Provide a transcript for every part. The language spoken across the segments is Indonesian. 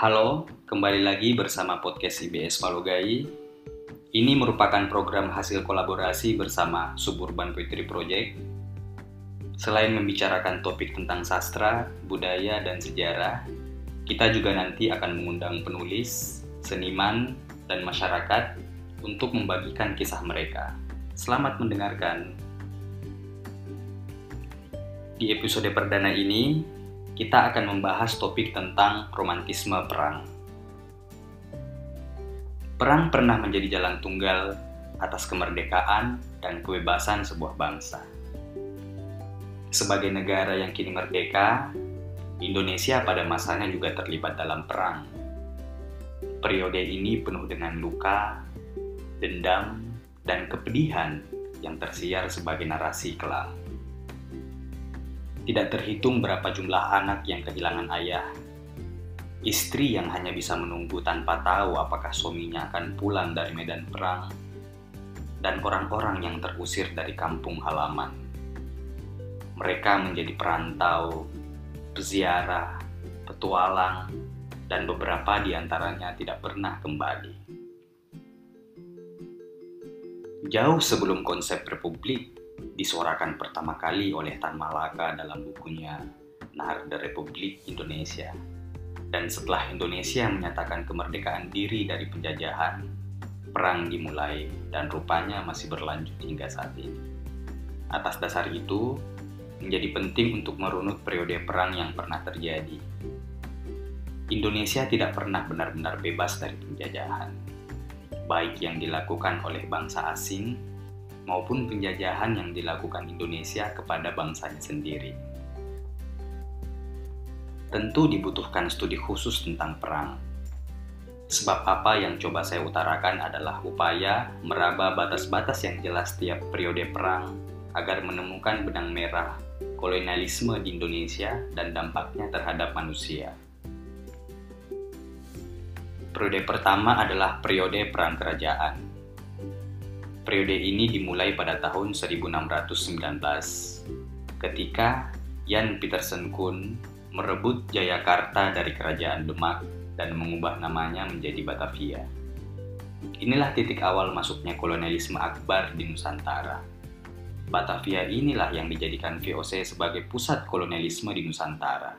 Halo, kembali lagi bersama podcast IBS Palogai. Ini merupakan program hasil kolaborasi bersama Suburban Poetry Project. Selain membicarakan topik tentang sastra, budaya, dan sejarah, kita juga nanti akan mengundang penulis, seniman, dan masyarakat untuk membagikan kisah mereka. Selamat mendengarkan. Di episode perdana ini, kita akan membahas topik tentang romantisme perang. Perang pernah menjadi jalan tunggal atas kemerdekaan dan kebebasan sebuah bangsa. Sebagai negara yang kini merdeka, Indonesia pada masanya juga terlibat dalam perang. Periode ini penuh dengan luka, dendam, dan kepedihan yang tersiar sebagai narasi kelam. Tidak terhitung berapa jumlah anak yang kehilangan ayah, istri yang hanya bisa menunggu tanpa tahu apakah suaminya akan pulang dari medan perang, dan orang-orang yang terusir dari kampung halaman. Mereka menjadi perantau, berziarah, petualang, dan beberapa di antaranya tidak pernah kembali. Jauh sebelum konsep republik, disuarakan pertama kali oleh Tan Malaka dalam bukunya Narda Republik Indonesia. Dan setelah Indonesia menyatakan kemerdekaan diri dari penjajahan, perang dimulai dan rupanya masih berlanjut hingga saat ini. Atas dasar itu, menjadi penting untuk merunut periode perang yang pernah terjadi. Indonesia tidak pernah benar-benar bebas dari penjajahan, baik yang dilakukan oleh bangsa asing maupun penjajahan yang dilakukan Indonesia kepada bangsanya sendiri. Tentu dibutuhkan studi khusus tentang perang. Sebab apa yang coba saya utarakan adalah upaya meraba batas-batas yang jelas tiap periode perang agar menemukan benang merah kolonialisme di Indonesia dan dampaknya terhadap manusia. Periode pertama adalah periode perang kerajaan Periode ini dimulai pada tahun 1619 ketika Jan Petersen Kun merebut Jayakarta dari kerajaan Demak dan mengubah namanya menjadi Batavia. Inilah titik awal masuknya kolonialisme Akbar di Nusantara. Batavia inilah yang dijadikan VOC sebagai pusat kolonialisme di Nusantara.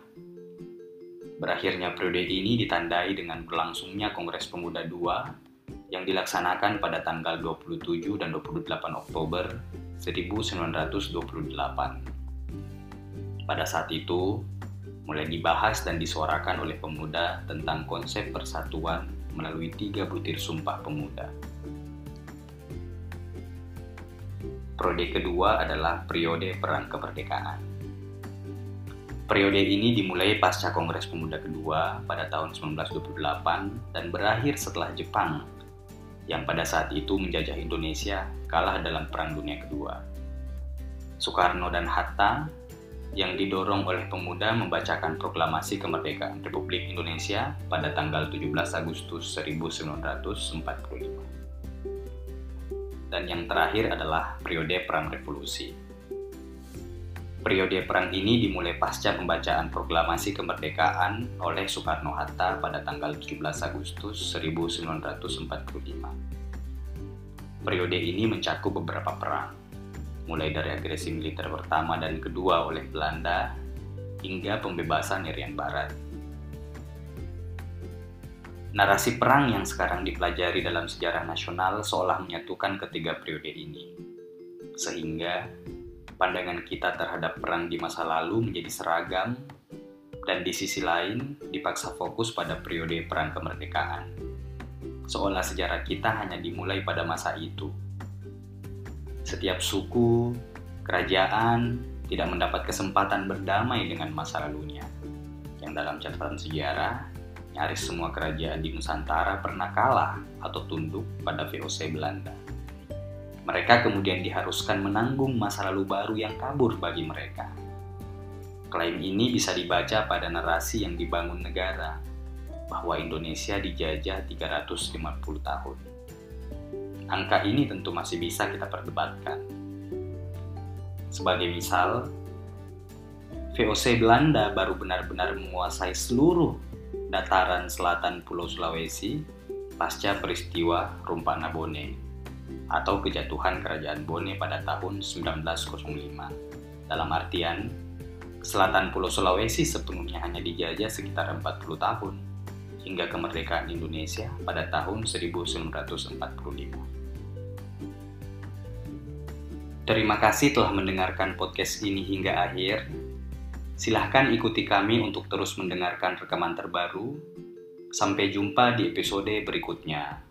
Berakhirnya periode ini ditandai dengan berlangsungnya Kongres Pemuda II yang dilaksanakan pada tanggal 27 dan 28 Oktober 1928. Pada saat itu, mulai dibahas dan disuarakan oleh pemuda tentang konsep persatuan melalui tiga butir sumpah pemuda. Periode kedua adalah periode perang kemerdekaan. Periode ini dimulai pasca Kongres Pemuda kedua pada tahun 1928 dan berakhir setelah Jepang yang pada saat itu menjajah Indonesia kalah dalam Perang Dunia Kedua. Soekarno dan Hatta yang didorong oleh pemuda membacakan proklamasi kemerdekaan Republik Indonesia pada tanggal 17 Agustus 1945. Dan yang terakhir adalah periode Perang Revolusi. Periode perang ini dimulai pasca pembacaan proklamasi kemerdekaan oleh Soekarno-Hatta pada tanggal 17 Agustus 1945. Periode ini mencakup beberapa perang, mulai dari agresi militer pertama dan kedua oleh Belanda hingga pembebasan Irian Barat. Narasi perang yang sekarang dipelajari dalam sejarah nasional seolah menyatukan ketiga periode ini, sehingga pandangan kita terhadap perang di masa lalu menjadi seragam, dan di sisi lain dipaksa fokus pada periode perang kemerdekaan. Seolah sejarah kita hanya dimulai pada masa itu. Setiap suku, kerajaan tidak mendapat kesempatan berdamai dengan masa lalunya. Yang dalam catatan sejarah, nyaris semua kerajaan di Nusantara pernah kalah atau tunduk pada VOC Belanda. Mereka kemudian diharuskan menanggung masa lalu baru yang kabur bagi mereka. Klaim ini bisa dibaca pada narasi yang dibangun negara bahwa Indonesia dijajah 350 tahun. Angka ini tentu masih bisa kita perdebatkan. Sebagai misal, VOC Belanda baru benar-benar menguasai seluruh dataran selatan Pulau Sulawesi pasca peristiwa Rumpak Nabone atau kejatuhan Kerajaan Bone pada tahun 1905. Dalam artian, selatan Pulau Sulawesi sepenuhnya hanya dijajah sekitar 40 tahun hingga kemerdekaan Indonesia pada tahun 1945. Terima kasih telah mendengarkan podcast ini hingga akhir. Silahkan ikuti kami untuk terus mendengarkan rekaman terbaru. Sampai jumpa di episode berikutnya.